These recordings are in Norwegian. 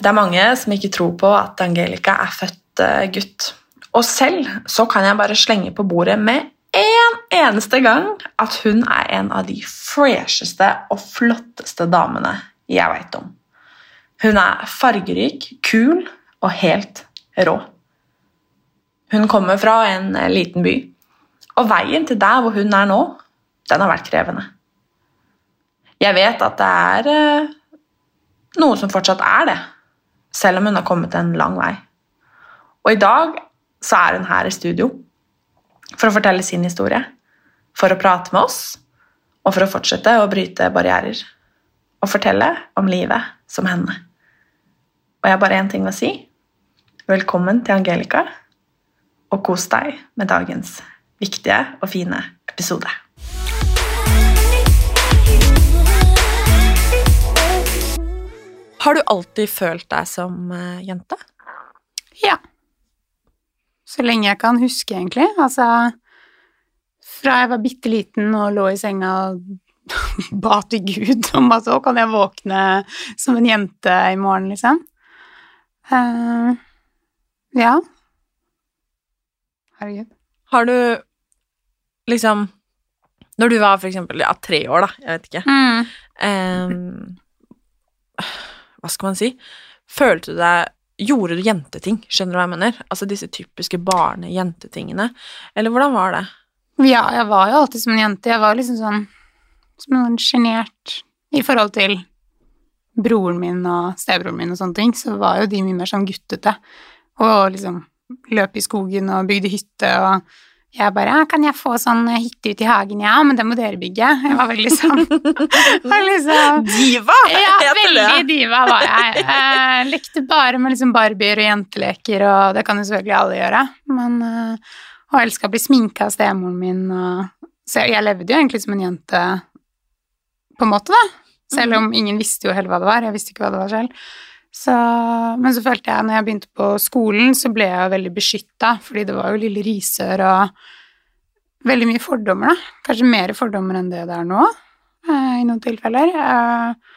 Det er mange som ikke tror på at Angelica er født eh, gutt. Og selv så kan jeg bare slenge på bordet med en eneste gang at hun er en av de fresheste og flotteste damene jeg veit om. Hun er fargerik, kul og helt rå. Hun kommer fra en eh, liten by, og veien til der hvor hun er nå, den har vært krevende. Jeg vet at det er noen noe som fortsatt er det, selv om hun har kommet en lang vei. Og i dag så er hun her i studio for å fortelle sin historie, for å prate med oss, og for å fortsette å bryte barrierer. Og fortelle om livet som henne. Og jeg har bare én ting å si. Velkommen til Angelica, og kos deg med dagens viktige og fine episode. Har du alltid følt deg som eh, jente? Ja. Så lenge jeg kan huske, egentlig. Altså Fra jeg var bitte liten og lå i senga og ba til Gud om at så kan jeg våkne som en jente i morgen, liksom. Uh, ja. Herregud. Har du liksom Når du var for eksempel ja, tre år, da, jeg vet ikke Mm. eh, Hva skal man si? Følte du deg Gjorde du jenteting? Skjønner du hva jeg mener? Altså disse typiske barne-jentetingene. Eller hvordan var det? Ja, jeg var jo alltid som en jente. Jeg var liksom sånn som en sjenert i forhold til broren min og stebroren min og sånne ting, så var jo de mye mer sånn guttete. Og liksom løp i skogen og bygde hytte og jeg bare 'Kan jeg få sånn hytte ute i hagen?' 'Ja, men det må dere bygge.' Jeg var veldig sånn var liksom, Diva! Ja, veldig diva var jeg. Eh, lekte bare med liksom barbier og jenteleker, og det kan jo selvfølgelig alle gjøre. Men, eh, og elska å bli sminka av stemoren min. Og, så jeg, jeg levde jo egentlig som en jente, på en måte, da. Selv om ingen visste jo heller hva det var. Jeg visste ikke hva det var selv. Så, men så følte jeg, når jeg begynte på skolen, så ble jeg veldig beskytta, fordi det var jo lille Risør og veldig mye fordommer, da. Kanskje mer fordommer enn det det er nå, eh, i noen tilfeller. Eh,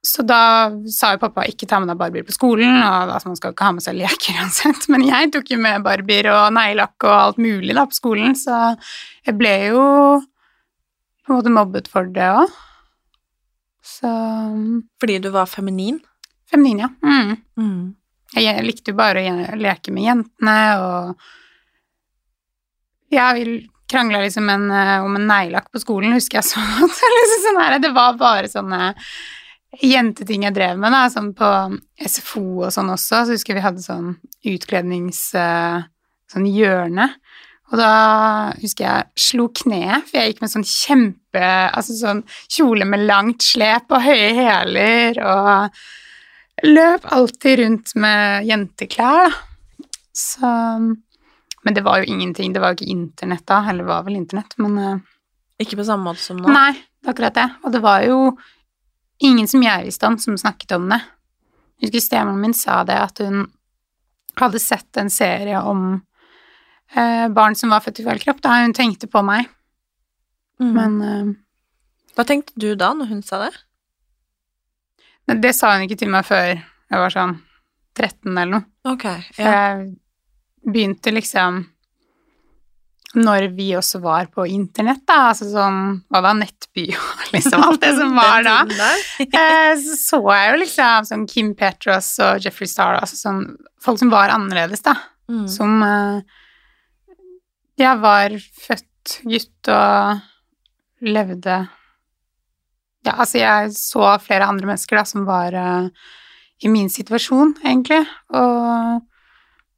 så da sa jo pappa ikke ta med deg barbier på skolen, og altså, man skal ikke ha med seg leker uansett. Men jeg tok jo med barbier og neglelakk og alt mulig da på skolen, så jeg ble jo på en måte mobbet for det òg. Så Fordi du var feminin? Feminin, ja. Mm. Mm. Jeg likte jo bare å leke med jentene, og Ja, vi krangla liksom en, eh, om en neglelakk på skolen, husker jeg så liksom sånn her, det var bare sånne jenteting jeg drev med, da, sånn på SFO og sånn også, så husker jeg vi hadde sånn utklednings... eh, sånn hjørne. Og da husker jeg slo kneet, for jeg gikk med sånn kjempe Altså sånn kjole med langt slep og høye hæler og løp alltid rundt med jenteklær, da. Så Men det var jo ingenting. Det var jo ikke internett da, eller var vel internett, men eh, Ikke på samme måte som nå? Nei, det er akkurat det. Og det var jo ingen som jeg visste om, som snakket om det. Jeg husker stemoren min sa det, at hun hadde sett en serie om eh, barn som var født i feil kropp, da hun tenkte på meg. Mm. Men eh, Hva tenkte du da, når hun sa det? Det sa hun ikke til meg før jeg var sånn 13 eller noe. Ok, For ja. jeg begynte liksom når vi også var på internett, da, altså sånn Hva da, nettby og liksom alt det som var da. Eh, så så jeg jo liksom sånn Kim Petros og Jeffrey Star, altså sånn folk som var annerledes, da. Mm. Som eh, jeg var født gutt og levde Ja, altså jeg så flere andre mennesker da som var uh, i min situasjon, egentlig. Og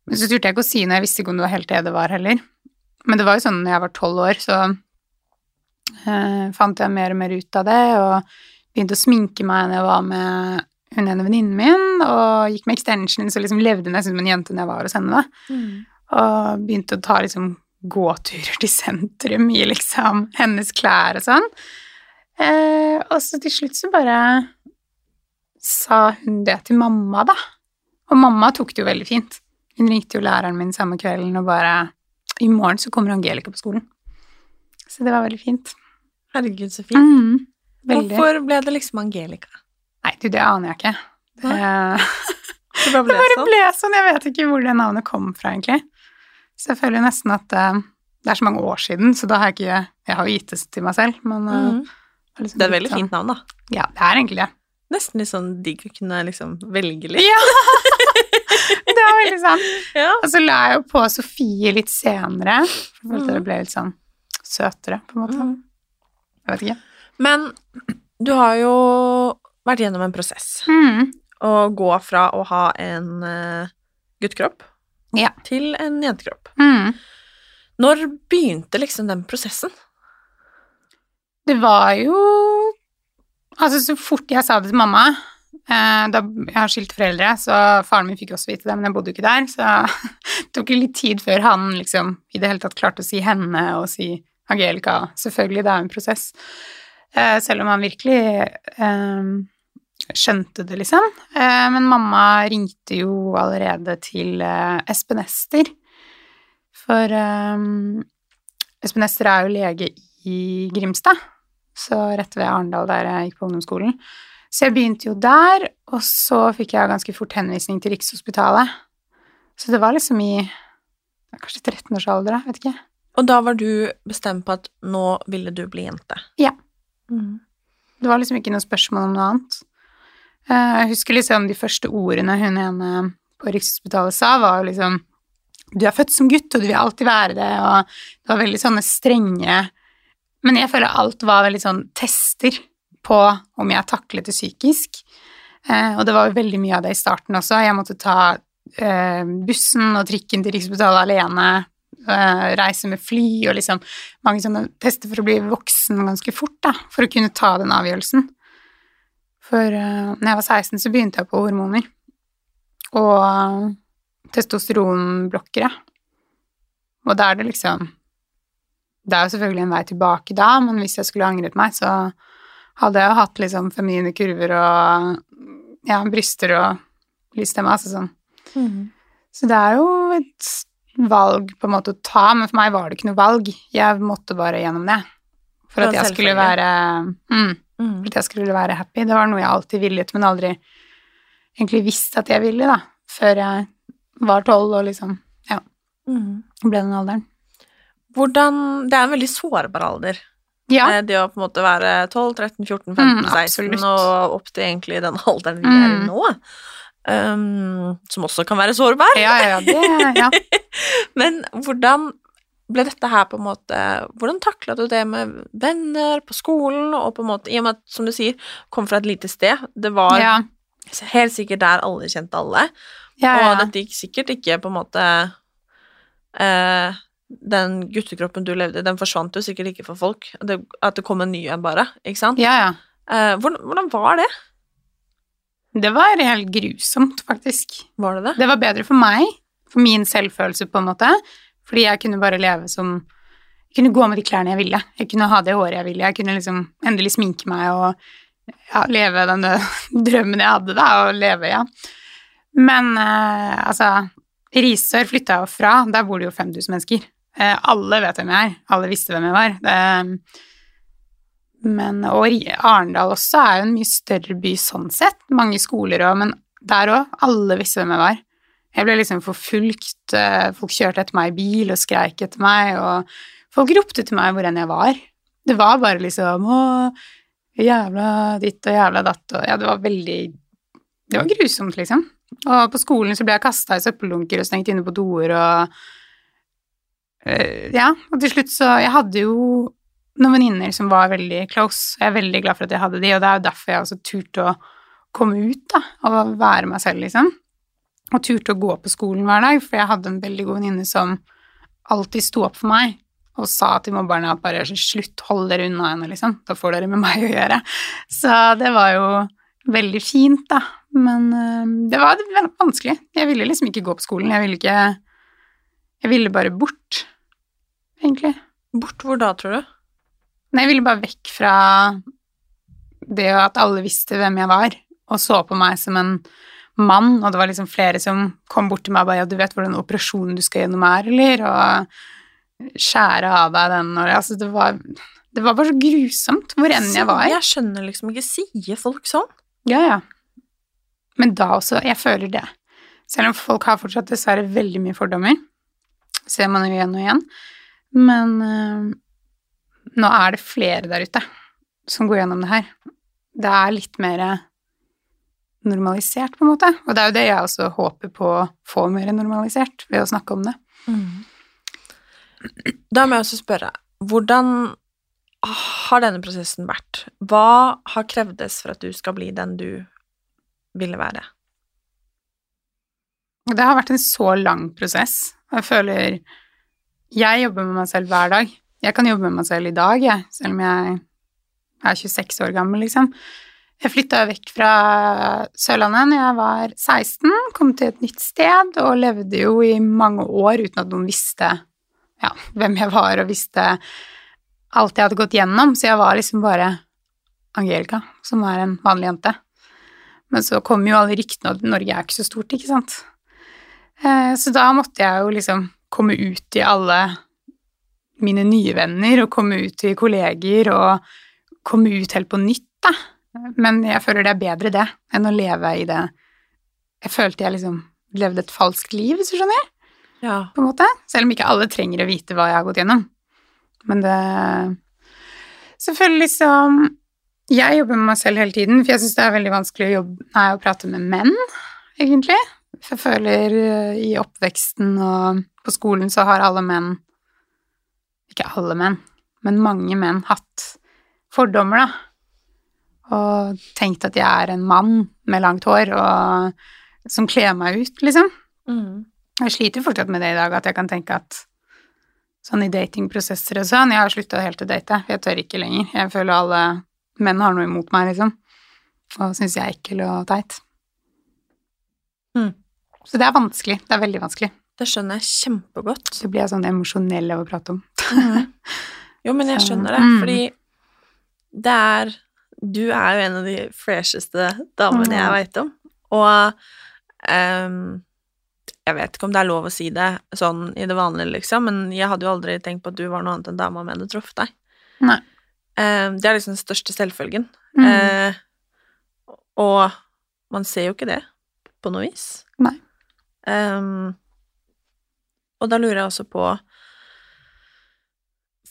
men så turte jeg ikke å si noe, jeg visste ikke om det var helt det det var heller. Men det var jo sånn når jeg var tolv år, så uh, fant jeg mer og mer ut av det, og begynte å sminke meg når jeg var med hun ene venninnen min, og gikk med extensions og liksom levde nesten som en jente når jeg var hos henne. da. Mm. Og begynte å ta liksom gåturer til sentrum i liksom hennes klær og sånn. Eh, og så til slutt så bare sa hun det til mamma, da. Og mamma tok det jo veldig fint. Hun ringte jo læreren min samme kvelden og bare I morgen så kommer Angelica på skolen. Så det var veldig fint. Herregud, så fint. Mm. Hvorfor ble det liksom Angelica? Nei, du, det aner jeg ikke. Det, Det bare det ble bare sånn. ble sånn. Jeg vet ikke hvor det navnet kom fra, egentlig. Så jeg føler nesten at uh, det er så mange år siden, så da har jeg ikke Jeg har jo gitt det til meg selv, men uh, Mhm. Liksom Det er et veldig sånn- fint navn, da. Ja, det er egentlig det. Nesten litt sånn digg å kunne liksom velge litt. Ja! det er veldig sant. Ja. Og så la jeg jo på Sofie litt senere, for at Mhm. det ble litt sånn søtere, på en måte. Mm. Jeg vet ikke. Men du har jo vært gjennom en prosess. Mm. Å gå fra å ha en uh, guttekropp Ja. til en jentekropp. Mm. Når begynte liksom den prosessen? Det var jo Altså, så fort jeg sa det til mamma eh, da, Jeg har skilt foreldre, så faren min fikk også vite det, men jeg bodde jo ikke der, så det tok litt tid før han liksom i det hele tatt klarte å si henne og si Angelica. Selvfølgelig, det er en prosess. Eh, selv om han virkelig eh, skjønte det, liksom. Eh, men mamma ringte jo allerede til eh, Espen Ester. For eh, Espen Ester er jo lege i Grimstad, så rett ved Arendal der jeg gikk på ungdomsskolen. Så jeg begynte jo der, og så fikk jeg ganske fort henvisning til Rikshospitalet. Så det var liksom i kanskje 13-årsalder, da, vet ikke. Og da var du bestemt på at nå ville du bli jente? Ja. Mm. Det var liksom ikke noe spørsmål om noe annet. Eh, Jeg husker liksom de første ordene hun ene på Rikshospitalet sa, var jo liksom Du er født som gutt, og du vil alltid være det, og det var veldig sånne strenge Men jeg føler alt var veldig sånn tester på om jeg taklet det psykisk. Eh, Og det var veldig mye av det i starten også. Jeg måtte ta eh, bussen og trikken til Rikshospitalet alene, eh, reise med fly og liksom mange sånne tester for å bli voksen ganske fort, da, for å kunne ta den avgjørelsen. For uh, når jeg var 16, så begynte jeg på hormoner. Og testosteronblokkere. Og da er det liksom Det er jo selvfølgelig en vei tilbake da, men hvis jeg skulle angret meg, så hadde jeg jo hatt liksom feminine kurver og ja, bryster og lysstemme, altså sånn. Mm. Så det er jo et valg på en måte å ta, men for meg var det ikke noe valg. Jeg måtte bare gjennom det. For at jeg skulle være mm, Mm. For at jeg skulle være happy. Det var noe jeg alltid villet, men aldri egentlig visste at jeg ville, da. Før jeg var tolv og liksom ja, Mm. ble den alderen. Hvordan Det er en veldig sårbar alder. Ja. Eh, Det å på en måte være 12, 13, 14, 15, Mm, 16 og opp til egentlig den alderen vi er i Mm. nå. Um, som også kan være sårbar. Ja, ja, ja. Det, ja. Men hvordan ble dette her på en måte Hvordan takla du det med venner på skolen, og på en måte, i og med at, som du sier, kom fra et lite sted, det var ja. helt sikkert der alle kjente alle, ja, og ja. dette gikk sikkert ikke på en måte eh, Den guttekroppen du levde i, den forsvant jo sikkert ikke for folk. Det, at det kom en ny en, bare. Ikke sant? ja, ja. Eh, hvordan, hvordan var det? Det var helt grusomt, faktisk. Var det det? Det var bedre for meg, for min selvfølelse, på en måte. Fordi jeg kunne bare leve som Jeg kunne gå med de klærne jeg ville. Jeg kunne ha det håret jeg ville. Jeg kunne liksom endelig sminke meg og ja, leve den drømmen jeg hadde, da, og leve, ja. Men eh, altså Risør flytta jeg jo fra. Der bor det jo 5000 mennesker. Eh, alle vet hvem jeg er. Alle visste hvem jeg var. Det, men, og Arendal også er jo en mye større by sånn sett. Mange skoler òg, men der òg. Alle visste hvem jeg var. Jeg ble liksom forfulgt, eh, folk kjørte etter meg i bil og skreik etter meg, og folk ropte til meg hvor enn jeg var. Det var bare liksom å, jævla ditt og jævla datt og Ja, det var veldig Det var grusomt, liksom. Og på skolen så ble jeg kasta i søppeldunker og stengt inne på doer og Ja, og til slutt så Jeg hadde jo noen venninner som var veldig close, og jeg er veldig glad for at jeg hadde de, og det er jo derfor jeg også turte å komme ut, da, og være meg selv, liksom. Og turte å gå på skolen hver dag, for jeg hadde en veldig god venninne som alltid sto opp for meg og sa til mobberne at bare slutt, hold dere unna henne, liksom. Da får dere med meg å gjøre. Så det var jo veldig fint, da. Men øh, det var vanskelig. Jeg ville liksom ikke gå på skolen. Jeg ville ikke Jeg ville bare bort, egentlig. Bort hvor da, tror du? Nei, jeg ville bare vekk fra det at alle visste hvem jeg var, og så på meg som en mann, og det var liksom flere som kom bort til meg og bare ja, du vet hvordan operasjonen du skal gjennom er, eller? Og skjære av deg den og Altså, det var det var bare så grusomt hvor enn jeg var. Jeg skjønner liksom ikke Sier folk sånn? Ja, ja. Men da også Jeg føler det. Selv om folk har fortsatt dessverre veldig mye fordommer, ser man jo igjen og igjen. Men øh, nå er det flere der ute som går gjennom det her. Det er litt mer normalisert, på en måte. Og det er jo det jeg også håper på å få mer normalisert, ved å snakke om det. Da må jeg også spørre, hvordan har denne prosessen vært? Hva har krevdes for at du skal bli den du ville være? Det har vært en så lang prosess. Og Jeg føler Jeg jobber med meg selv hver dag. Jeg kan jobbe med meg selv i dag, jeg, selv om jeg er 26 år gammel, liksom. Jeg flytta vekk fra Sørlandet når jeg var 16, kom til et nytt sted og levde jo i mange år uten at noen visste ja, hvem jeg var, og visste alt jeg hadde gått gjennom, så jeg var liksom bare Angelica, som er en vanlig jente. Men så kom jo alle ryktene at Norge er ikke så stort, ikke sant. Eh, Så da måtte jeg jo liksom komme ut i alle mine nye venner, og komme ut til kolleger, og komme ut helt på nytt, da. Men jeg føler det er bedre det, enn å leve i det Jeg følte jeg liksom levde et falskt liv, hvis du skjønner, Ja. på en måte. Selv om ikke alle trenger å vite hva jeg har gått gjennom. Men det Selvfølgelig liksom Jeg jobber med meg selv hele tiden, for jeg syns det er veldig vanskelig å jobbe Nei, å prate med menn, egentlig. Jeg føler eh, i oppveksten og på skolen så har alle menn Ikke alle menn, men mange menn hatt fordommer, da. Og tenkt at jeg er en mann med langt hår og som kler meg ut, liksom. Mm. Jeg sliter fortsatt med det i dag, at jeg kan tenke at sånn i datingprosesser og sånn Jeg har slutta helt å date, jeg tør ikke lenger. Jeg føler alle menn har noe imot meg, liksom. Og syns jeg er ekkel og teit. Mm. Så det er vanskelig. Det er veldig vanskelig. Det skjønner jeg kjempegodt. Så blir jeg sånn emosjonell av å prate om. Jo, men jeg skjønner det, mm. fordi det er Du er jo en av de fresheste damene jeg Mm. veit om, og um, Jeg vet ikke om det er lov å si det sånn i det vanlige, liksom, men jeg hadde jo aldri tenkt på at du var noe annet enn dama mi hadde truffet deg. Nei. Um, det er liksom den største selvfølgen. Mm. Uh, og man ser jo ikke det, på noe vis. Nei. Ehm, og da lurer jeg også på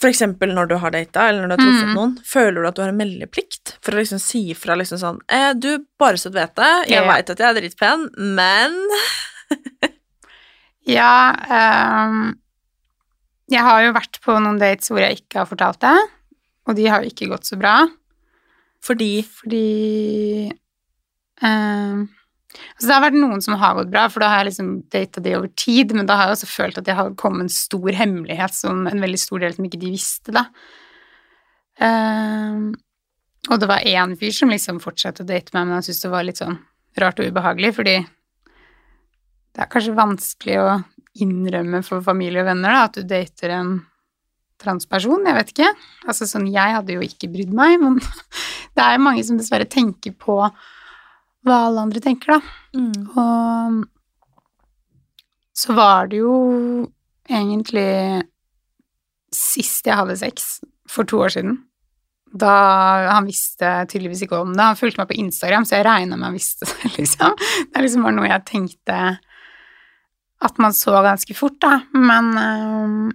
For eksempel når du har data, eller når du har truffet Mm. noen, føler du at du har en meldeplikt for å liksom si ifra liksom sånn eh, Du, bare så du vet det, jeg Ja, ja. veit at jeg er dritpen, men Ja um, Jeg har jo vært på noen dates hvor jeg ikke har fortalt det, og de har jo ikke gått så bra. Fordi Fordi ehm, Altså, det har vært noen som har gått bra, for da har jeg liksom data de over tid, men da har jeg også følt at jeg har kommet en stor hemmelighet som en veldig stor del som ikke de visste, da. Ehm, og det var én fyr som liksom fortsatte å date meg, men han syntes det var litt sånn rart og ubehagelig, fordi det er kanskje vanskelig å innrømme for familie og venner da, at du dater en transperson, jeg vet ikke. Altså sånn, jeg hadde jo ikke brydd meg, men det er mange som dessverre tenker på hva alle andre tenker, da. mm, Og så var det jo egentlig sist jeg hadde sex, for to år siden. Da han visste tydeligvis ikke om det. Han fulgte meg på Instagram, så jeg regna med han visste det, liksom. Det er liksom bare noe jeg tenkte at man så ganske fort, da. Men øh,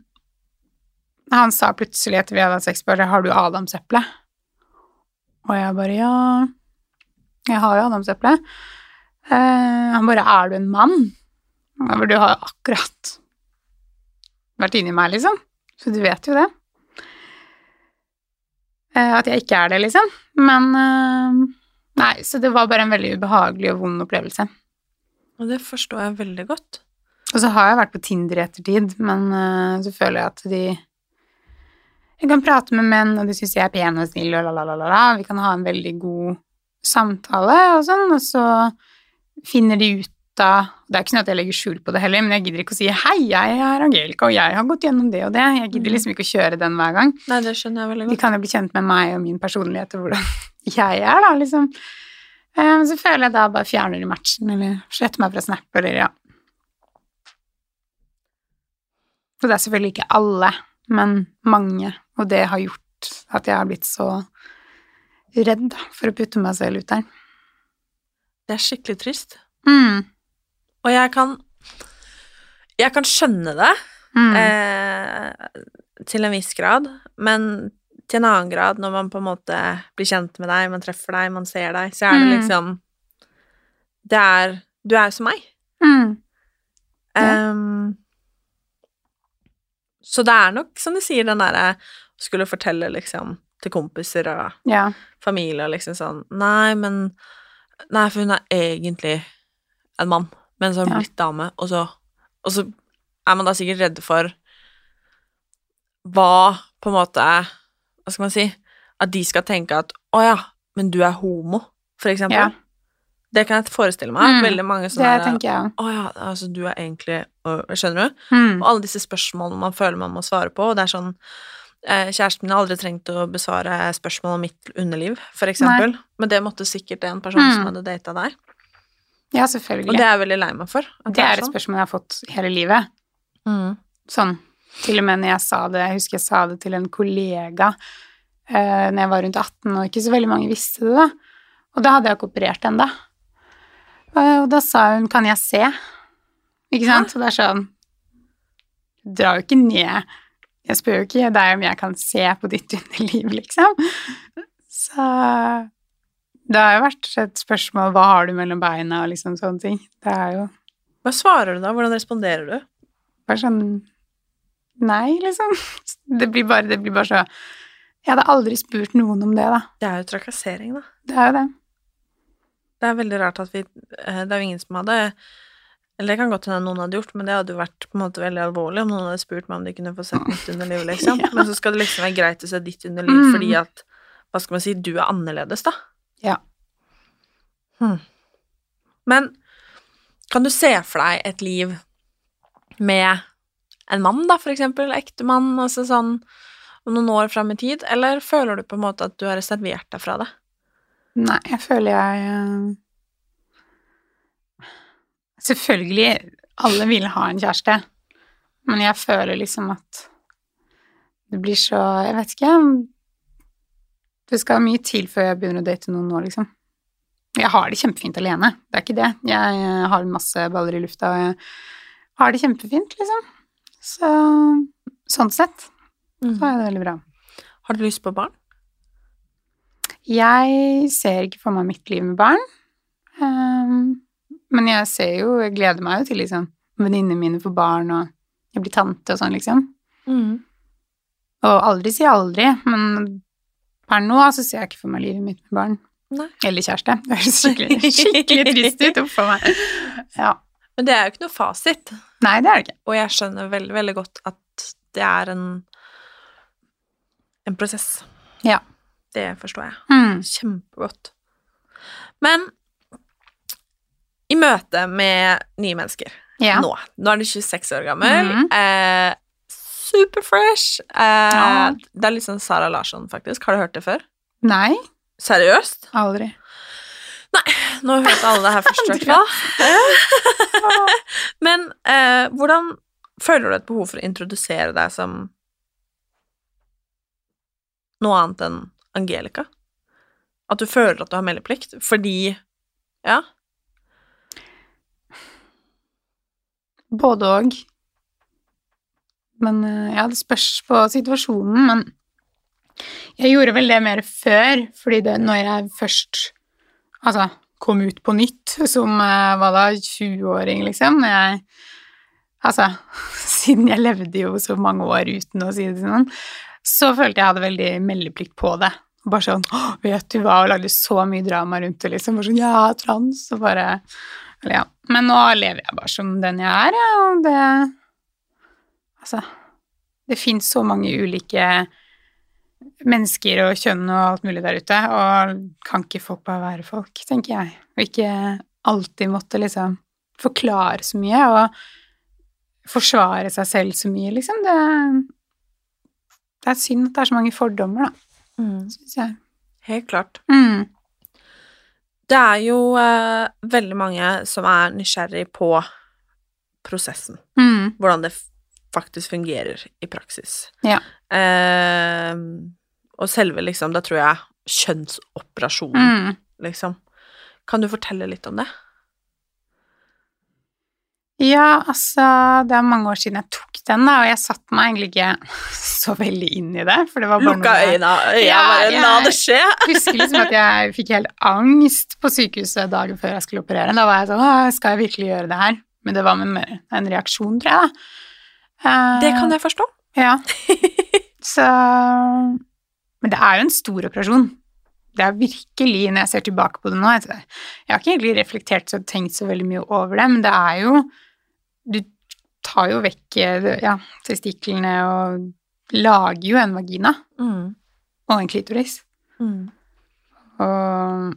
han sa plutselig etter vi hadde hatt sex, bare 'Har du adamseple?' Og jeg bare 'Ja, jeg har jo adamseple'. Uh, han bare 'Er du en mann?' Og 'Du har jo akkurat vært inni meg, liksom. Så du vet jo det. Uh, at jeg ikke er det, liksom. Men uh, Nei, så det var bare en veldig ubehagelig og vond opplevelse. Og det forstår jeg veldig godt. Og så har jeg vært på Tinder i ettertid, men så føler jeg at de Jeg kan prate med menn, og de syns jeg er pen og snill, og la, la, la, la, la. Vi kan ha en veldig god samtale og sånn, og så finner de ut av Det er ikke sånn at jeg legger skjul på det heller, men jeg gidder ikke å si 'hei, jeg er Angelica, og jeg har gått gjennom det og det'. Jeg gidder liksom ikke å kjøre den hver gang. Nei, det skjønner jeg veldig godt. De kan jo bli kjent med meg og min personlighet og hvordan jeg er, da, liksom. Eh, Men så føler jeg da bare fjerner de matchen, eller sletter meg fra Snap, eller ja. Og det er selvfølgelig ikke alle, men mange, og det har gjort at jeg har blitt så redd for å putte meg selv ut der. Det er skikkelig trist. Mm. Og jeg kan Jeg kan skjønne det Mm. eh, til en viss grad, men til en annen grad, når man på en måte blir kjent med deg, man treffer deg, man ser deg, så er det Mm. liksom Det er Du er jo som meg. Mm. Ja. Um, så det er nok, som du sier, den derre skulle fortelle liksom til kompiser og Ja. familie og liksom sånn Nei, men Nei, for hun er egentlig en mann, men så har hun Ja. blitt dame, og så Og så er man da sikkert redd for hva på en måte Hva skal man si At de skal tenke at Å ja, men du er homo, for eksempel. Ja. Det kan jeg forestille meg. Mm. Veldig mange som Det er tenker jeg òg. Å ja, altså du er egentlig Skjønner du? Mm. Og alle disse spørsmålene man føler man må svare på, og det er sånn Kjæresten min har aldri trengt å besvare spørsmål om mitt underliv, for eksempel. Men det måtte sikkert en person Mm. som hadde data deg. Ja, Og det er jeg veldig lei meg for. at Det er et sånn. spørsmål jeg har fått hele livet. Mm. Sånn. Til og med når jeg sa det, jeg husker jeg sa det til en kollega eh, når jeg var rundt 18, og ikke så veldig mange visste det, da. Og da hadde jeg ikke operert ennå. Eh, og da sa hun 'kan jeg se'? Ikke sant? Og det er sånn Du drar jo ikke ned Jeg spør jo ikke deg om jeg kan se på ditt underliv, liksom. Så det har jo vært et spørsmål 'hva har du mellom beina', og liksom sånne ting. Det er jo Hva svarer du da? Hvordan responderer du? bare sånn Nei, liksom. Det blir bare, det blir bare så Jeg hadde aldri spurt noen om det, da. Det er jo trakassering, da. Det er jo det. Det er veldig rart at vi eh, Det er jo ingen som hadde Eller det kan godt hende noen hadde gjort, men det hadde jo vært på en måte veldig alvorlig om noen hadde spurt meg om de kunne få sett mitt underliv, liksom. Ja. Men så skal det liksom være greit å se ditt underliv Mm. fordi at Hva skal man si? Du er annerledes, da. Ja. Hmm. Men kan du se for deg et liv med en mann, da, for eksempel? Ektemann, altså sånn om noen år fram i tid? Eller føler du på en måte at du har reservert deg fra det? Nei, jeg føler jeg eh, Selvfølgelig, alle vil ha en kjæreste, men jeg føler liksom at det blir så Jeg vet ikke. Det skal mye til før jeg begynner å date noen nå, liksom. Jeg har det kjempefint alene, det er ikke det. Jeg eh, har masse baller i lufta, og jeg har det kjempefint, liksom. Så sånn sett så er det veldig bra. Har du lyst på barn? Jeg ser ikke for meg mitt liv med barn. Ehm, men jeg ser jo Jeg gleder meg jo til liksom venninnene mine får barn, og jeg blir tante og sånn, liksom. Og aldri si aldri, men per nå så ser jeg ikke for meg livet mitt med barn. Nei. Eller kjæreste. Det høres skikkelig, skikkelig trist ut. Uff a meg. Ja. Men det er jo ikke noe fasit. Nei, det er det ikke. Og jeg skjønner veldig, veldig godt at det er en en prosess. Ja. Det forstår jeg. Mm. Kjempegodt. Men i møte med nye mennesker Ja. nå Nå er du 26 år gammel. Mm. eh, Superfresh. Eh, Ja. Det er litt sånn Sara Larsson, faktisk. Har du hørt det før? Nei, Seriøst? aldri. Nei, Nå hørte alle det her først, i hvert fall. Men eh, hvordan føler du et behov for å introdusere deg som noe annet enn Angelica? At du føler at du har meldeplikt fordi Ja? Både og. Men eh, ja, det spørs på situasjonen, men jeg gjorde vel det mer før, fordi det, når jeg først altså, kom ut på nytt som var hva da, 20-åring, liksom jeg, Altså, siden jeg levde jo så mange år uten å si det til noen, så følte jeg hadde veldig meldeplikt på det. Bare sånn «Å, 'Vet du hva?' og lagde så mye drama rundt det, liksom. Bare sånn 'Ja, trans', og bare ja. Men nå lever jeg bare som den jeg er, ja, og det Altså, det fins så mange ulike mennesker og kjønn og alt mulig der ute, og kan ikke folk bare være folk, tenker jeg, og ikke alltid måtte liksom forklare så mye og forsvare seg selv så mye, liksom. Det, det er synd at det er så mange fordommer, da, Mm. syns jeg. Helt klart. Mm. Det er jo eh, veldig mange som er nysgjerrig på prosessen. Mm. Hvordan det faktisk fungerer i praksis. Ja. Eh, og selve, liksom, da tror jeg kjønnsoperasjonen, Mm. liksom. Kan du fortelle litt om det? Ja, altså, det er mange år siden jeg tok den, da, og jeg satte meg egentlig ikke så veldig inn i det, for det var bare Lukka jeg- øynene, øya Ja, bare la jeg- det skje. husker liksom at jeg fikk helt angst på sykehuset dagen før jeg skulle operere. Da var jeg sånn «Åh, Skal jeg virkelig gjøre det her? Men det var med en reaksjon, tror jeg, da. Eh, Det kan jeg forstå. Ja. Så Men det er jo en stor operasjon. Det er virkelig, når jeg ser tilbake på det nå Jeg jeg har ikke egentlig reflektert og tenkt så veldig mye over det, men det er jo Du tar jo vekk eh, ja, testiklene og lager jo en vagina Mm. og en klitoris. Mm. Og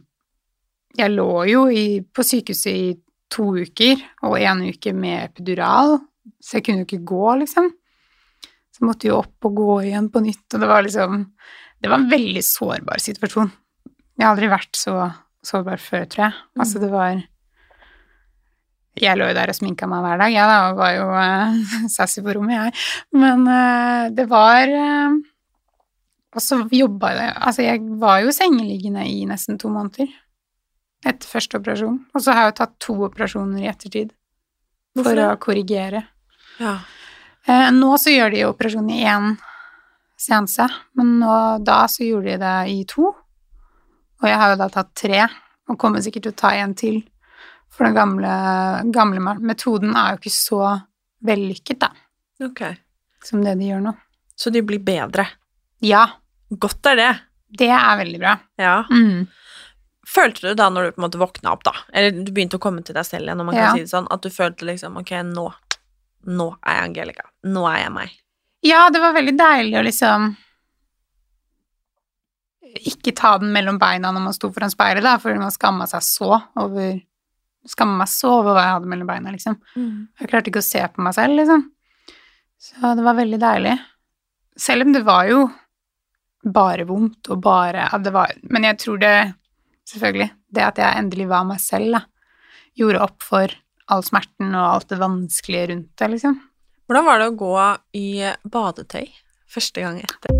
jeg lå jo i, på sykehuset i to uker, og en uke med epidural, så jeg kunne jo ikke gå, liksom. Så måtte jo opp og gå igjen på nytt, og det var liksom Det var en veldig sårbar situasjon. Jeg har aldri vært så sårbar før, tror jeg. Altså, det var Jeg lå jo der og sminka meg hver dag, jeg da, og var jo uh, sassy på rommet, jeg. Men uh, det var uh, og så jobba jeg Altså, jeg var jo sengeliggende i nesten to måneder etter første operasjon. Og så har jeg jo tatt to operasjoner i ettertid Hvorfor for å korrigere. Ja. Uh, nå så gjør de operasjon i én seanse, men nå, da så gjorde de det i to. Og jeg har jo da tatt tre, og kommer sikkert til å ta en til. For den gamle, gamle metoden er jo ikke så vellykket, da, Ok. som det de gjør nå. Så de blir bedre. Ja, Godt er det. det er veldig bra. Ja. Mm. Følte du da når du på en måte våkna opp, da, eller du begynte å komme til deg selv igjen, om man Ja. kan si det sånn, at du følte liksom ok, nå, nå er jeg Angelica. Nå er jeg meg. Ja, det var veldig deilig å liksom ikke ta den mellom beina når man sto foran speilet, da, for man skamma seg så over Skamma meg så over hva jeg hadde mellom beina, liksom. Jeg klarte ikke å se på meg selv, liksom. Så det var veldig deilig. Selv om det var jo bare vondt og bare var, Men jeg tror det Selvfølgelig. Det at jeg endelig var meg selv, da, gjorde opp for all smerten og alt det vanskelige rundt det, liksom. Hvordan var det å gå i badetøy første gang etter?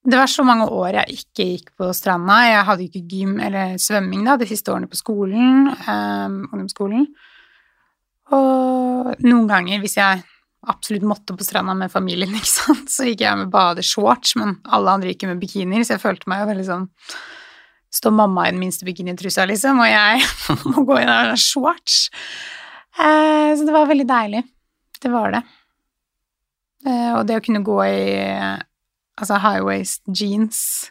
Det var så mange år jeg ikke gikk på stranda. Jeg hadde ikke gym eller svømming da, de siste årene på skolen, um, ungdomsskolen. Og noen ganger, hvis jeg absolutt måtte på stranda med familien, ikke sant, så gikk jeg med badeshorts, men alle andre gikk med bikinier, så jeg følte meg jo veldig sånn Står mamma i den minste bikinitrusa, liksom, og jeg må gå i den shorts. Eh, så det var veldig deilig. Det var det. Eh, og det å kunne gå i altså high waist jeans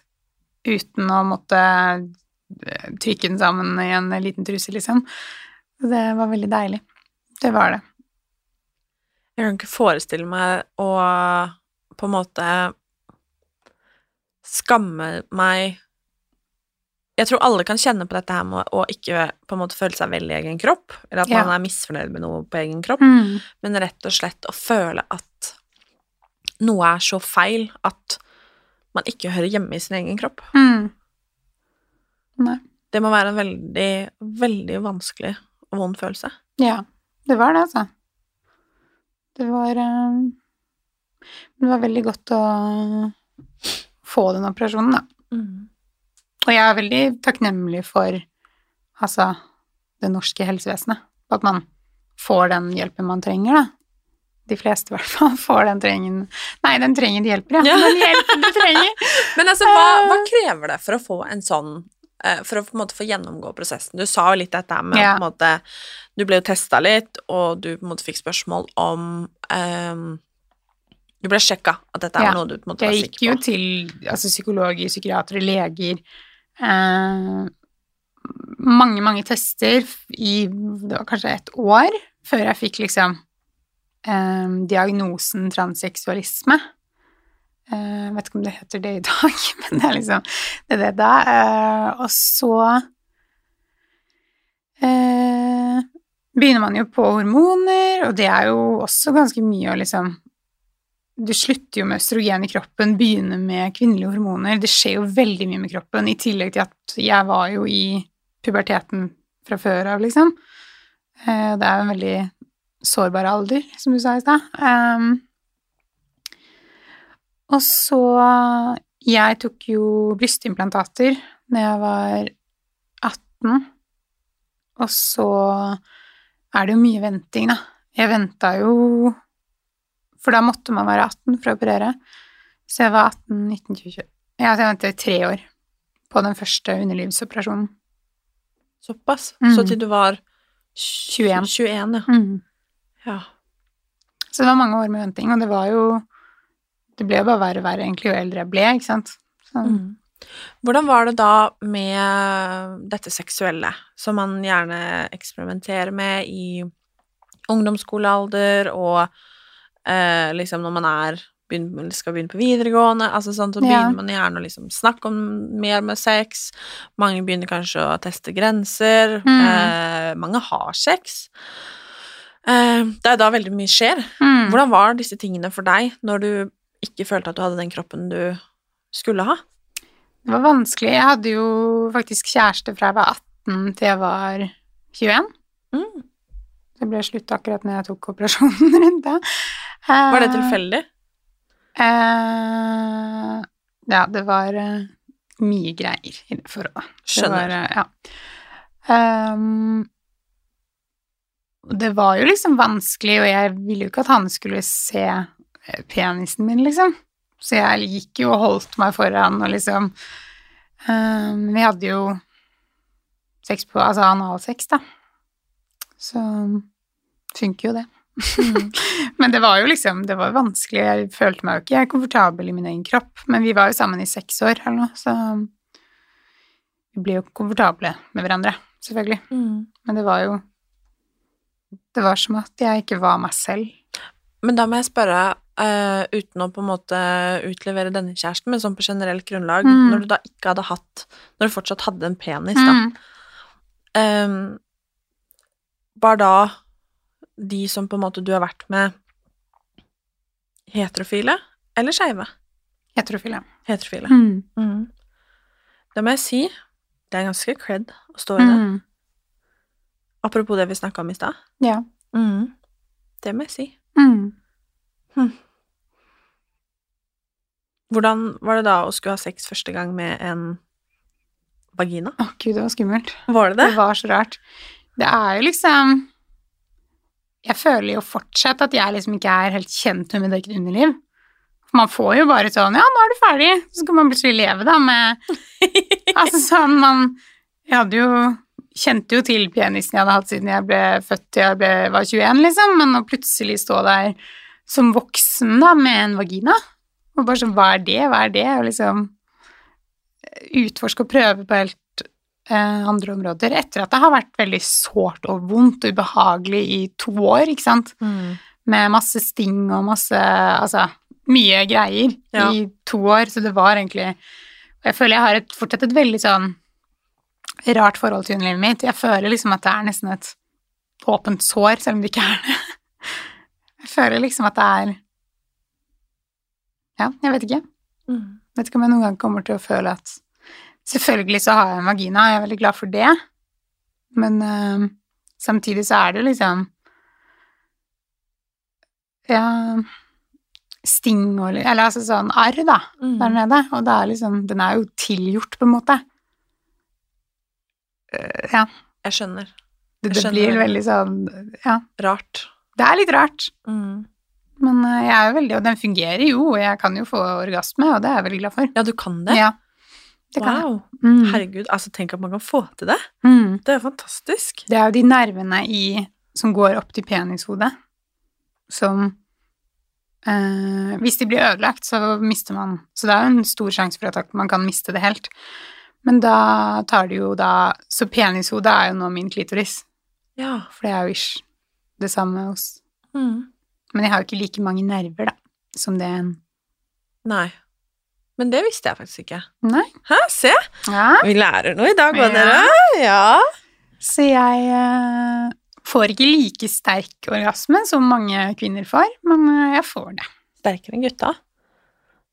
uten å måtte eh, trykke den sammen i en liten truse, liksom. Det var veldig deilig. Det var det. Jeg kan ikke forestille meg å på en måte skamme meg Jeg tror alle kan kjenne på dette her med å ikke på en måte føle seg vel i egen kropp, eller at Ja. man er misfornøyd med noe på egen kropp, Mm. men rett og slett å føle at noe er så feil at man ikke hører hjemme i sin egen kropp. Mm. Nei. Det må være en veldig, veldig vanskelig og vond følelse. Ja, det var det, altså. Det var eh, Det var veldig godt å få den operasjonen, da. Og jeg er veldig takknemlig for altså det norske helsevesenet. At man får den hjelpen man trenger, da. De fleste i hvert fall får den trengen Nei, den trenger de hjelper, ja. Den hjelpen de trenger. Men altså, hva, hva krever det for å få en sånn eh, For å på en måte få gjennomgå prosessen? Du sa jo litt dette med Ja. på en måte Du ble jo testa litt, og du på en måte fikk spørsmål om um, Du ble sjekka at dette Ja. var noe du på en måte var Jeg gikk jo til altså, psykologer, psykiatere, leger eh, Mange, mange tester i Det var kanskje et år før jeg fikk liksom diagnosen transseksualisme. Eh, vet ikke om det heter det i dag, men det er liksom det er det da. Eh, og så eh, begynner man jo på hormoner, og det er jo også ganske mye å liksom du slutter jo med østrogen i kroppen, begynner med kvinnelige hormoner. Det skjer jo veldig mye med kroppen, i tillegg til at jeg var jo i puberteten fra før av, liksom. Det er en veldig sårbar alder, som du sa i stad. Um, og så Jeg tok jo brystimplantater da jeg var 18, og så er det jo mye venting, da. Jeg venta jo for da måtte man være 18 for å operere. Så jeg var 18, 19, 20 20. Ja, så jeg ventet i tre år på den første underlivsoperasjonen. Såpass? Mm. Så til du var 21. 21, ja. Mm. Ja. Så det var mange år med venting, og det var jo Det ble jo bare verre og verre egentlig jo eldre jeg ble, ikke sant. Så, Mm. Hvordan var det da med dette seksuelle, som man gjerne eksperimenterer med i ungdomsskolealder, og eh, liksom når man er begynner, skal begynne på videregående, altså sånn, så Ja. begynner man gjerne å liksom snakke om mer med sex. Mange begynner kanskje å teste grenser. Mm. Eh, mange har sex. Eh, det er da veldig mye skjer. Mm. Hvordan var disse tingene for deg når du ikke følte at du hadde den kroppen du skulle ha? Det var vanskelig. Jeg hadde jo faktisk kjæreste fra jeg var 18 til jeg var 21. Mm. Det ble slutt akkurat når jeg tok operasjonen rundt det. Var det tilfeldig? Eh, ja, det var eh, mye greier i det forholdet. Det Skjønner. var, eh, ja. Og det var jo liksom vanskelig, og jeg ville jo ikke at han skulle se eh, penisen min, liksom. Så jeg gikk jo og holdt meg foran, og liksom ehm, Vi hadde jo sex på Altså analsex, da. Så funker jo det. men det var jo liksom Det var vanskelig. Jeg følte meg jo ikke jeg komfortabel i min egen kropp. Men vi var jo sammen i seks år eller noe, så vi ble jo komfortable med hverandre, selvfølgelig. Mm. Men det var jo Det var som at jeg ikke var meg selv. Men da må jeg spørre, uh, uten å på en måte utlevere denne kjæresten, men sånn på generelt grunnlag, Mm. når du da ikke hadde hatt Når du fortsatt hadde en penis, da, Mm. um, var da de som på en måte du har vært med, heterofile eller skeive? Heterofile. Heterofile. Mm. Mm. Det må jeg si, det er ganske cred å stå i det. Apropos det vi snakka om i stad. Ja. Mm. Det må jeg si. Mm. Hvordan var det da å skulle ha sex første gang med en vagina? Å, gud, det var skummelt. Var det det? Det var så rart. Det er jo liksom Jeg føler jo fortsatt at jeg liksom ikke er helt kjent med mitt eget underliv. Man får jo bare sånn Ja, nå er du ferdig. Så skal man plutselig leve, da, med Altså sånn man Jeg hadde jo Kjente jo til penisen jeg hadde hatt siden jeg ble født til jeg ble, var 21, liksom, men å plutselig stå der som voksen da, med en vagina. Og bare sånn, hva er det, hva er det? Og liksom utforske og prøve på helt eh, andre områder. Etter at det har vært veldig sårt og vondt og ubehagelig i to år, ikke sant. Med masse sting og masse Altså mye greier Ja. i to år, så det var egentlig Og jeg føler jeg har et, fortsatt et veldig sånn rart forhold til underlivet mitt. Jeg føler liksom at det er nesten et åpent sår, selv om det ikke er det. Jeg føler liksom at det er Ja, jeg vet ikke. Vet ikke om jeg noen gang kommer til å føle at Selvfølgelig så har jeg en vagina, og jeg er veldig glad for det, men eh, samtidig så er det liksom Ja Sting og Eller altså sånn arr, da, der nede. Og det er liksom Den er jo tilgjort, på en måte. Eh, ja. Jeg skjønner. Det, Jeg det skjønner blir veldig. veldig sånn Ja. Rart. Det er litt rart. Mm. Men eh, jeg er jo veldig Og den fungerer jo, og jeg kan jo få orgasme, og det er jeg veldig glad for. Ja, du kan det? Ja. Det kan jeg. Mm. Herregud, altså tenk at man kan få til det. Mm. Det er fantastisk. Det er jo de nervene i, som går opp til penishodet, som eh, Hvis de blir ødelagt, så mister man Så det er jo en stor sjanse for at man kan miste det helt. Men da tar det jo da Så penishodet er jo nå min klitoris, Ja. for det er jo ish det samme hos Mm. Men jeg har jo ikke like mange nerver, da, som det en Nei. Men det visste jeg faktisk ikke. Nei. Hæ, se! Ja. Vi lærer noe i dag òg, Ja. dere. Ja. Så jeg uh, får ikke like sterk orgasme som mange kvinner får, men eh, jeg får det. Sterkere enn gutta.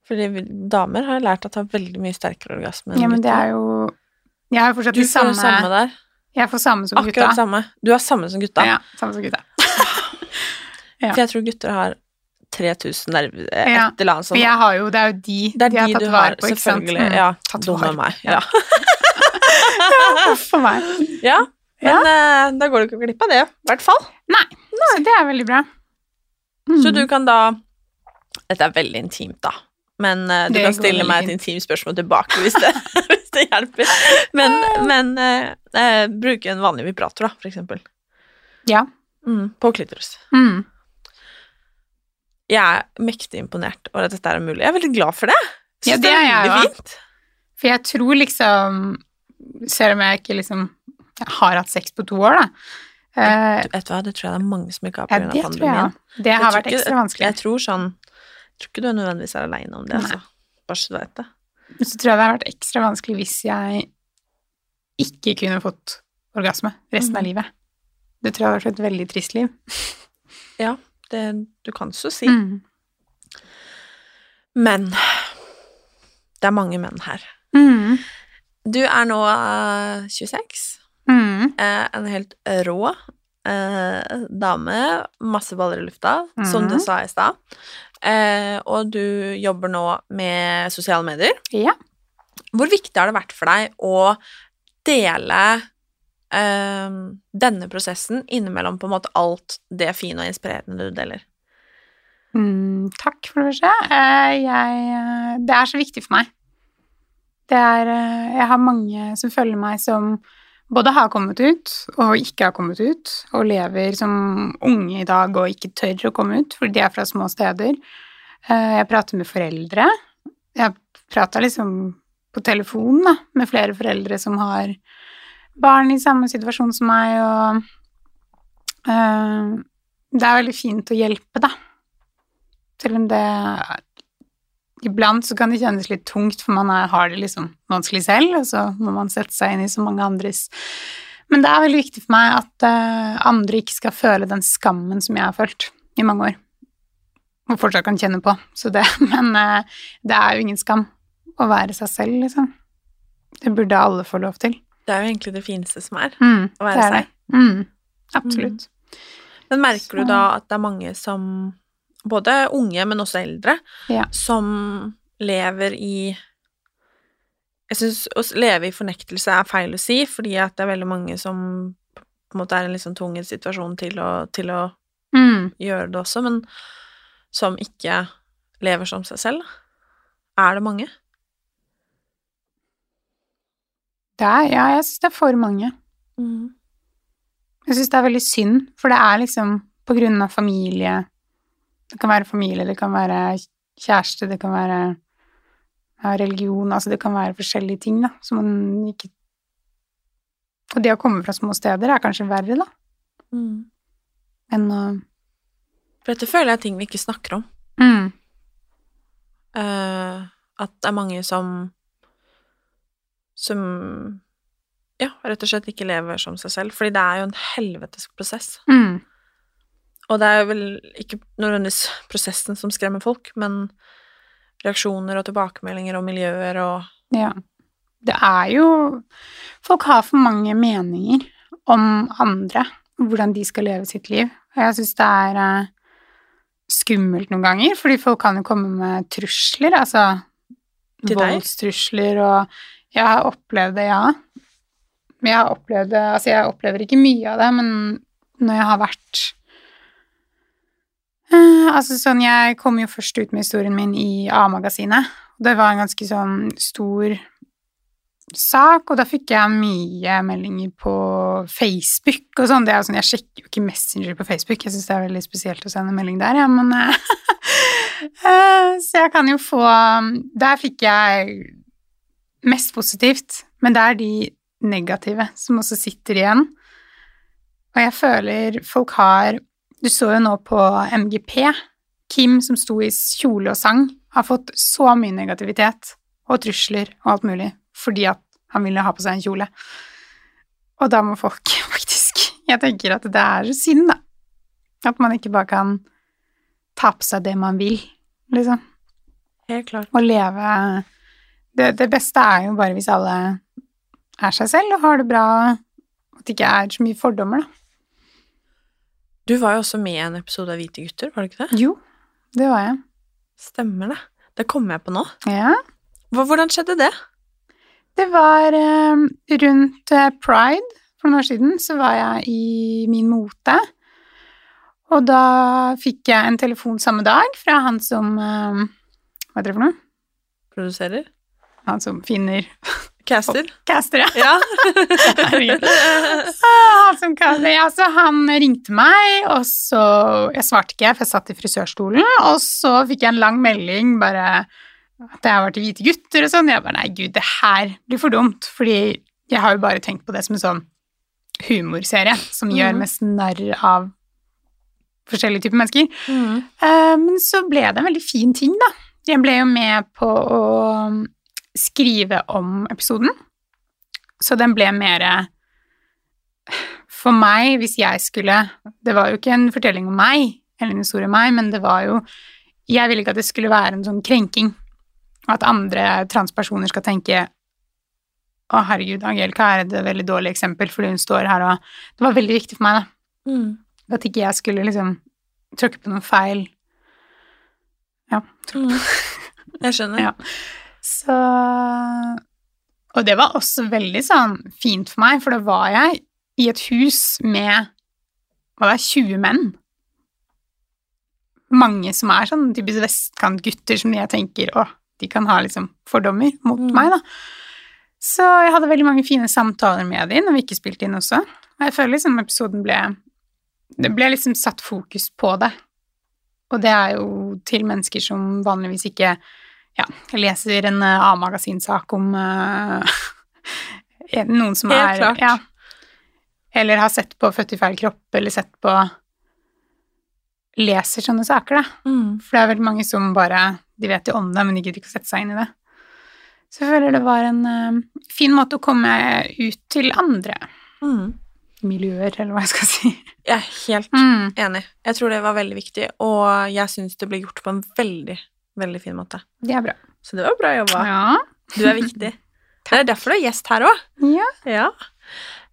Fordi damer har lært at har veldig mye sterkere orgasme enn Ja, men det er jo Jeg har fortsatt Du får samme, der. Jeg får samme som Akkurat gutta. samme. Du har samme som gutta. Ja, samme som gutta. ja. For jeg tror gutter har 3000 nerver, et Ja, eller annet sånt. sånt. jeg har jo Det er jo de Det er de har tatt du vare på, ikke sant? selvfølgelig. Mm, Ja, tatt dum vare av meg. på. Ja. For meg. ja. Men ja. da går du ikke glipp av det, i hvert fall. Nei. Så det er veldig bra. Mm. Så du kan da Dette er veldig intimt, da. Men uh, du Det kan stille meg et intimt spørsmål tilbake hvis det, hvis det hjelper. Men, men uh, uh, bruke en vanlig vibrator, da, for eksempel. Ja. Mm, på klitoris. Mm. Jeg er mektig imponert over at dette er mulig. Jeg er veldig glad for det. Jeg Ja, det er jeg òg. For jeg tror liksom Selv om jeg ikke liksom har hatt sex på to år, da. eh, vet du hva, det tror jeg det er mange som ikke har ja, pga. jeg pandemien. Det har vært ekstra vanskelig. Jeg tror sånn Jeg tror ikke du er nødvendigvis er aleine om det, altså. Bare så du vet det. Men så tror jeg det har vært ekstra vanskelig hvis jeg ikke kunne fått orgasme resten av Mhm. livet. Det tror jeg hadde vært et veldig trist liv. Ja, det, du kan så si. Mm. Men det er mange menn her. Mm. Du er nå uh, 26. Mm. eh, en helt rå eh, dame. Masse baller i lufta, som Mhm. du sa i stad. Eh, og du jobber nå med sosiale medier. Ja. Hvor viktig har det vært for deg å dele eh, denne prosessen innimellom på en måte alt det fine og inspirerende du deler? Mm, takk for det første. Eh, jeg, eh, det er så viktig for meg. Det er eh, Jeg har mange som følger meg som både har kommet ut og ikke har kommet ut, og lever som unge i dag og ikke tør å komme ut fordi de er fra små steder. Eh, Jeg prater med foreldre. Jeg prater liksom på telefon med flere foreldre som har barn i samme situasjon som meg, og eh, det er veldig fint å hjelpe, da. Selv om det Iblant så kan det kjennes litt tungt, for man har det liksom vanskelig selv, og så må man sette seg inn i så mange andres Men det er veldig viktig for meg at eh, andre ikke skal føle den skammen som jeg har følt i mange år. Og fortsatt kan kjenne på. Så det, men eh, det er jo ingen skam å være seg selv, liksom. Det burde alle få lov til. Det er jo egentlig det fineste som er. Mm, Å være seg. Mm, absolutt. Men merker du da at det er mange som Både unge, men også eldre, Ja. som lever i Jeg syns å leve i fornektelse er feil å si, fordi at det er veldig mange som på en måte er i en litt sånn tvungen situasjon til å, til å Mm. gjøre det også, men som ikke lever som seg selv. Er det mange? Det er, ja, jeg syns det er for mange. Jeg syns det er veldig synd, for det er liksom på grunn av familie Det kan være familie, det kan være kjæreste, det kan være ja, religion Altså det kan være forskjellige ting, da, som man ikke Og det å komme fra små steder er kanskje verre, da, Mm. enn å For dette føler jeg er ting vi ikke snakker om. mm. Uh, at det er mange som som ja, rett og slett ikke lever som seg selv. Fordi det er jo en helvetes prosess. Mm. Og det er vel ikke nødvendigvis prosessen som skremmer folk, men reaksjoner og tilbakemeldinger og miljøer og Ja. Det er jo Folk har for mange meninger om andre, hvordan de skal leve sitt liv. Og jeg syns det er eh, skummelt noen ganger, fordi folk kan jo komme med trusler, altså voldstrusler og Jeg har opplevd det, ja. Men jeg har opplevd det Altså, jeg opplever ikke mye av det, men når jeg har vært Eh, altså sånn, Jeg kom jo først ut med historien min i A-magasinet. Det var en ganske sånn stor sak, og da fikk jeg mye meldinger på Facebook og sånn. Det er sånn, Jeg sjekker jo ikke Messenger på Facebook, jeg syns det er veldig spesielt å sende melding der, ja, men eh, eh, Så jeg kan jo få Der fikk jeg mest positivt, men det er de negative som også sitter igjen. Og jeg føler folk har Du så jo nå på MGP. Kim som sto i kjole og sang, har fått så mye negativitet og trusler og alt mulig fordi at han ville ha på seg en kjole. Og da må folk faktisk Jeg tenker at det er synd, da. At man ikke bare kan ta på seg det man vil, liksom. Helt klart. Og leve det, det beste er jo bare hvis alle er seg selv og har det bra, at det ikke er så mye fordommer, da. Du var jo også med i en episode av Hvite gutter, var du ikke det? Jo, det var jeg. Stemmer det. Det kommer jeg på nå. Ja. Hvordan skjedde det? Det var eh, rundt pride for noen år siden, så var jeg i min mote. Og da fikk jeg en telefon samme dag fra han som eh, Hva heter det for noe? Produserer? Han som finner Caster? caster, ja. Ja. Han som ja, så han ringte meg, og så Jeg svarte ikke, for jeg satt i frisørstolen, og så fikk jeg en lang melding bare at jeg har vært i Hvite gutter og sånn. Jeg bare nei, gud, det her blir for dumt, fordi jeg har jo bare tenkt på det som en sånn humorserie som gjør Mhm. mest narr av forskjellige typer mennesker. Mm. Uh, Men så ble det en veldig fin ting, da. Jeg ble jo med på å skrive om episoden, så den ble mer For meg, hvis jeg skulle Det var jo ikke en fortelling om meg, eller en historie om meg, men det var jo Jeg ville ikke at det skulle være en sånn krenking. At andre transpersoner skal tenke å, herregud, Angelica er et veldig dårlig eksempel fordi hun står her og Det var veldig viktig for meg, da. Mm. At ikke jeg skulle liksom tråkke på noen feil Ja. Mm. Jeg skjønner. Ja. Så Og det var også veldig sånn fint for meg, for da var jeg i et hus med hva det er, 20 menn. Mange som er sånn typisk vestkantgutter som jeg tenker å, de kan ha liksom fordommer mot Mm. meg, da. Så jeg hadde veldig mange fine samtaler med dem når vi ikke spilte inn også. Og jeg føler liksom episoden ble Det ble liksom satt fokus på det. Og det er jo til mennesker som vanligvis ikke ja, jeg leser en eh, A-magasinsak om uh, noen som Helt er klart. Ja, eller har sett på Født i feil kropp, eller sett på Leser sånne saker, da. Mm. For det er veldig mange som bare De vet jo om det, men de gidder ikke å sette seg inn i det. Så jeg føler det var en uh, fin måte å komme ut til andre Mm. miljøer, eller hva jeg skal si. Jeg er helt Mm. enig. Jeg tror det var veldig viktig, og jeg syns det ble gjort på en veldig, veldig fin måte. Det er bra. Så det var bra jobba. Ja. Du er viktig. Det er derfor du er gjest her òg. ja. Ja.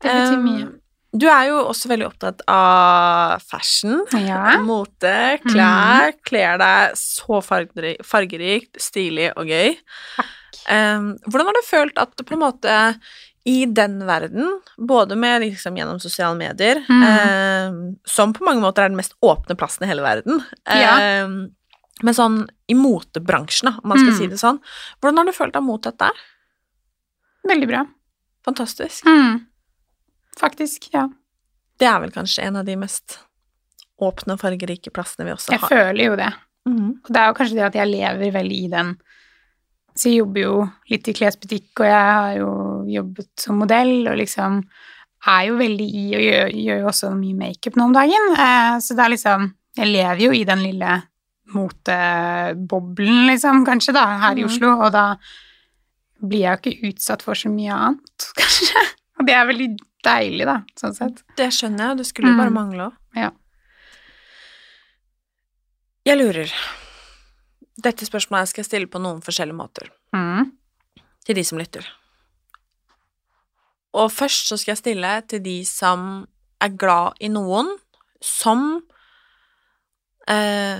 Det betyr Um, mye. Du er jo også veldig opptatt av fashion, Ja. mote, klær. Kler deg så fargerikt, stilig og gøy. Um, hvordan har du følt at på en måte i den verden, både med liksom gjennom sosiale medier, Mm. um, som på mange måter er den mest åpne plassen i hele verden, Ja. um, men sånn i motebransjen, om man skal Mm. si det sånn, hvordan har du følt deg mot dette? Veldig bra. Fantastisk. Mm. Faktisk, ja. Det er vel kanskje en av de mest åpne og fargerike plassene vi også Jeg har. føler jo det. Mm. Og det er jo kanskje det at jeg lever veldig i den Så jeg jobber jo litt i klesbutikk, og jeg har jo jobbet som modell, og liksom er jo veldig i og gjør, gjør jo også mye makeup nå om dagen. Eh, så det er liksom Jeg lever jo i den lille moteboblen, liksom, kanskje, da, her i Mhm. Oslo, og da blir jeg jo ikke utsatt for så mye annet, kanskje. Og det er veldig deilig, da, sånn sett. Det skjønner jeg, det skulle bare Mm. mangle òg. Ja. Jeg lurer. Dette spørsmålet skal jeg stille på noen forskjellige måter Mm. til de som lytter. Og først så skal jeg stille til de som er glad i noen som eh,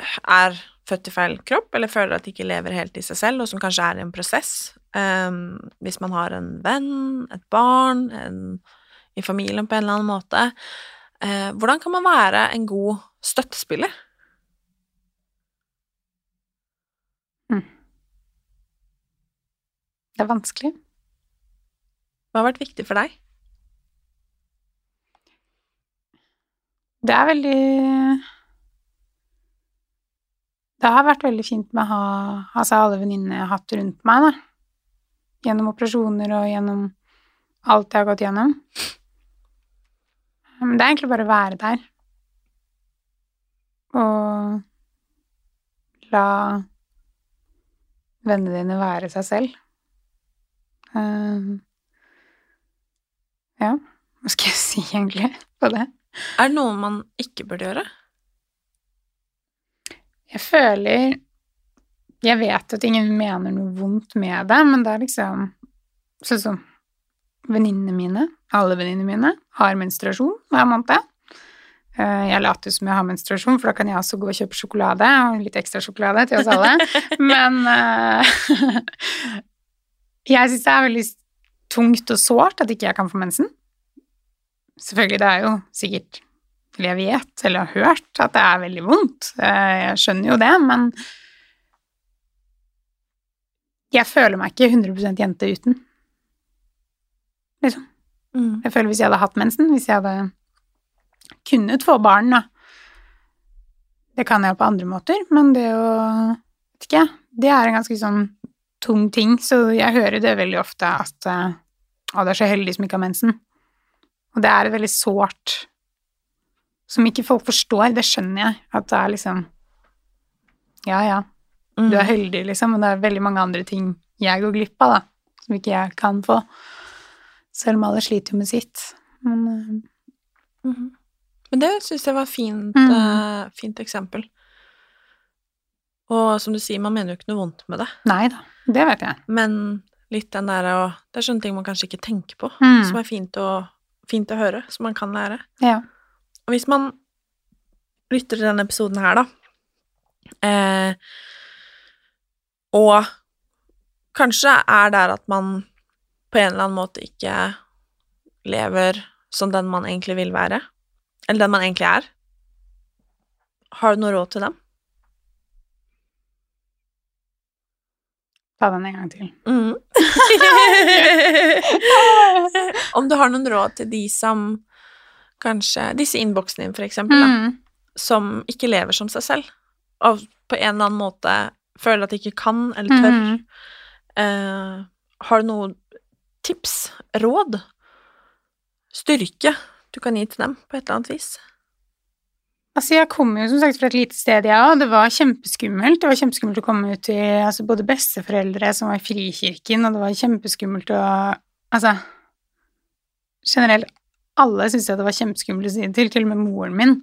er født i feil kropp, eller føler at de ikke lever helt i seg selv, og som kanskje er i en prosess. Um, hvis man har en venn, et barn, en, i familien på en eller annen måte. Uh, hvordan kan man være en god støttespiller? Det er vanskelig. Hva har vært viktig for deg? Det er veldig Det har vært veldig fint med å ha altså alle venninnene jeg har hatt rundt meg, da. Gjennom operasjoner og gjennom alt jeg har gått gjennom. Men det er egentlig bare å være der. Og la vennene dine være seg selv. Uh, ja, hva skal jeg si egentlig på det? Er det noe man ikke burde gjøre? Jeg føler Jeg vet at ingen mener noe vondt med det, men det er liksom Sånn som venninnene mine, alle venninnene mine, har menstruasjon hver måned. Eh, Jeg later som jeg har menstruasjon, for da kan jeg også gå og kjøpe sjokolade, og litt ekstra sjokolade til oss alle. Men uh, jeg syns det er veldig tungt og sårt at ikke jeg kan få mensen. Selvfølgelig, det er jo sikkert jeg vet, eller har hørt, at det er veldig vondt. Eh, Jeg skjønner jo det, men jeg føler meg ikke 100% jente uten. Liksom. Mm. Jeg føler hvis jeg hadde hatt mensen, hvis jeg hadde kunnet få barn, da Det kan jeg på andre måter, men det å Vet ikke, det er en ganske sånn tung ting, så jeg hører det veldig ofte at eh, Å, du er så heldig som ikke har mensen. Og det er veldig sårt som ikke folk forstår. Det skjønner jeg, at det er liksom Ja, ja, Mm. du er heldig, liksom, og det er veldig mange andre ting jeg går glipp av, da, som ikke jeg kan få. Selv om alle sliter jo med sitt. Men Mhm. Men det syns jeg var fint, Mm. uh, fint eksempel. Og som du sier, man mener jo ikke noe vondt med det, nei da, det vet jeg. men litt den der å Det er sånne ting man kanskje ikke tenker på, Mm. som er fint å, fint å høre, som man kan lære. Ja. Hvis man lytter til denne episoden her, da, eh, og kanskje er der at man på en eller annen måte ikke lever som den man egentlig vil være, eller den man egentlig er, har du noe råd til dem? Ta den en gang til. Mm. Om du har noen råd til de som kanskje Disse innboksene dine, for eksempel, da, Mm. som ikke lever som seg selv, og på en eller annen måte føler at de ikke kan eller tør. Mm. Eh, har du noen tips, råd, styrke du kan gi til dem på et eller annet vis? Altså, jeg kom jo som sagt fra et lite sted, jeg òg. Det var kjempeskummelt. Det var kjempeskummelt å komme ut til altså, både besteforeldre som var i Frikirken, og det var kjempeskummelt å Altså, generelt alle syntes jo det var kjempeskummelt å si det til, til og med moren min.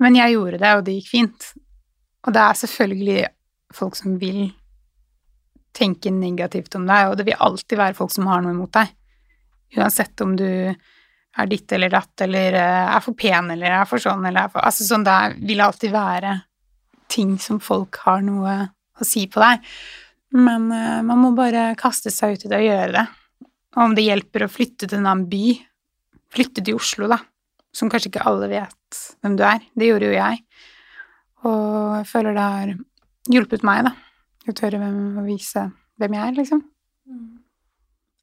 Men jeg gjorde det, og det gikk fint. Og det er selvfølgelig folk som vil tenke negativt om deg, og det vil alltid være folk som har noe imot deg. Uansett om du er ditt eller datt, eller eh, er for pen, eller er for sånn, eller er for Altså sånn, det er- vil alltid være ting som folk har noe å si på deg. Men uh, man må bare kaste seg ut i det og gjøre det. Og om det hjelper å flytte til en annen by, flytte til Oslo, da, som kanskje ikke alle vet hvem du er. Det gjorde jo jeg. Og jeg føler det har hjulpet meg, da. Å tørre hvem, å vise hvem jeg er, liksom.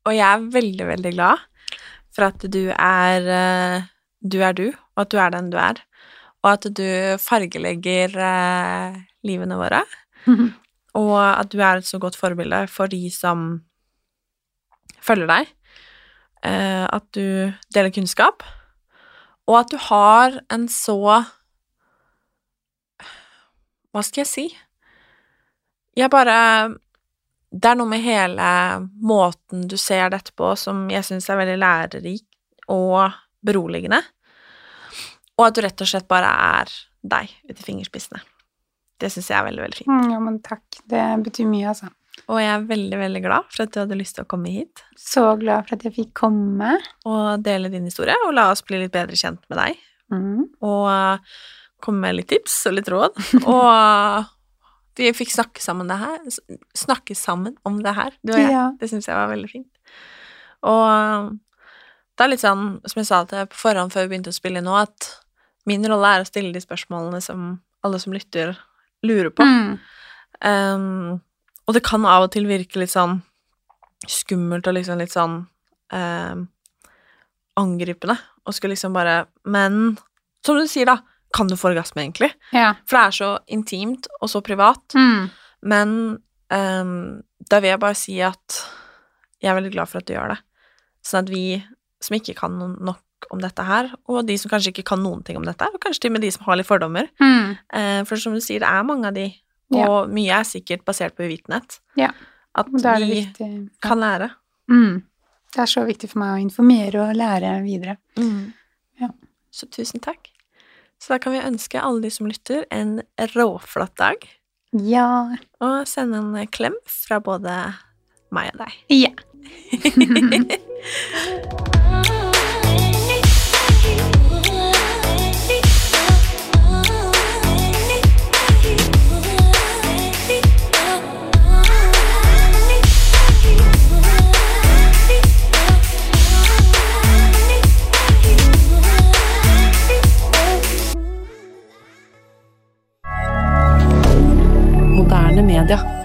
Og jeg er veldig, veldig glad for at du er eh, du, er du og at du er den du er, og at du fargelegger eh, livene våre, og at du er et så godt forbilde for de som følger deg, at du deler kunnskap, og at du har en så Hva skal jeg si? Jeg bare Det er noe med hele måten du ser dette på, som jeg syns er veldig lærerik og beroligende, og at du rett og slett bare er deg ut i fingerspissene. Det syns jeg er veldig, veldig fint. Mm, ja, men takk. Det betyr mye, altså. Og jeg er veldig, veldig glad for at du hadde lyst til å komme hit. Så glad for at jeg fikk komme. Og dele din historie, og la oss bli litt bedre kjent med deg. Mm. Og uh, komme med litt tips og litt råd. og uh, vi fikk snakke sammen, det her, snakke sammen om det her, du og jeg. Ja. Det syns jeg var veldig fint. Og uh, det er litt sånn, som jeg sa til på forhånd før vi begynte å spille nå, at min rolle er å stille de spørsmålene som alle som lytter, lurer på. Mm. Um, og det kan av og til virke litt sånn skummelt og liksom litt sånn eh, angripende og skulle liksom bare Men som du sier, da, kan du få orgasme, egentlig? Ja. For det er så intimt og så privat. Mm. Men eh, da vil jeg bare si at jeg er veldig glad for at du gjør det. Sånn at vi som ikke kan nok om dette her, og de som kanskje ikke kan noen ting om dette, og kanskje til og med de som har litt fordommer Mm. eh, For som du sier, det er mange av de, og Ja. mye er sikkert basert på uvitenhet. Ja. At vi viktig. kan lære. Mm. Det er så viktig for meg å informere og lære videre. Ja. Så tusen takk. Så da kan vi ønske alle de som lytter, en råflott dag, Ja. og sende en klem fra både meg og deg. Ja. Moderne media.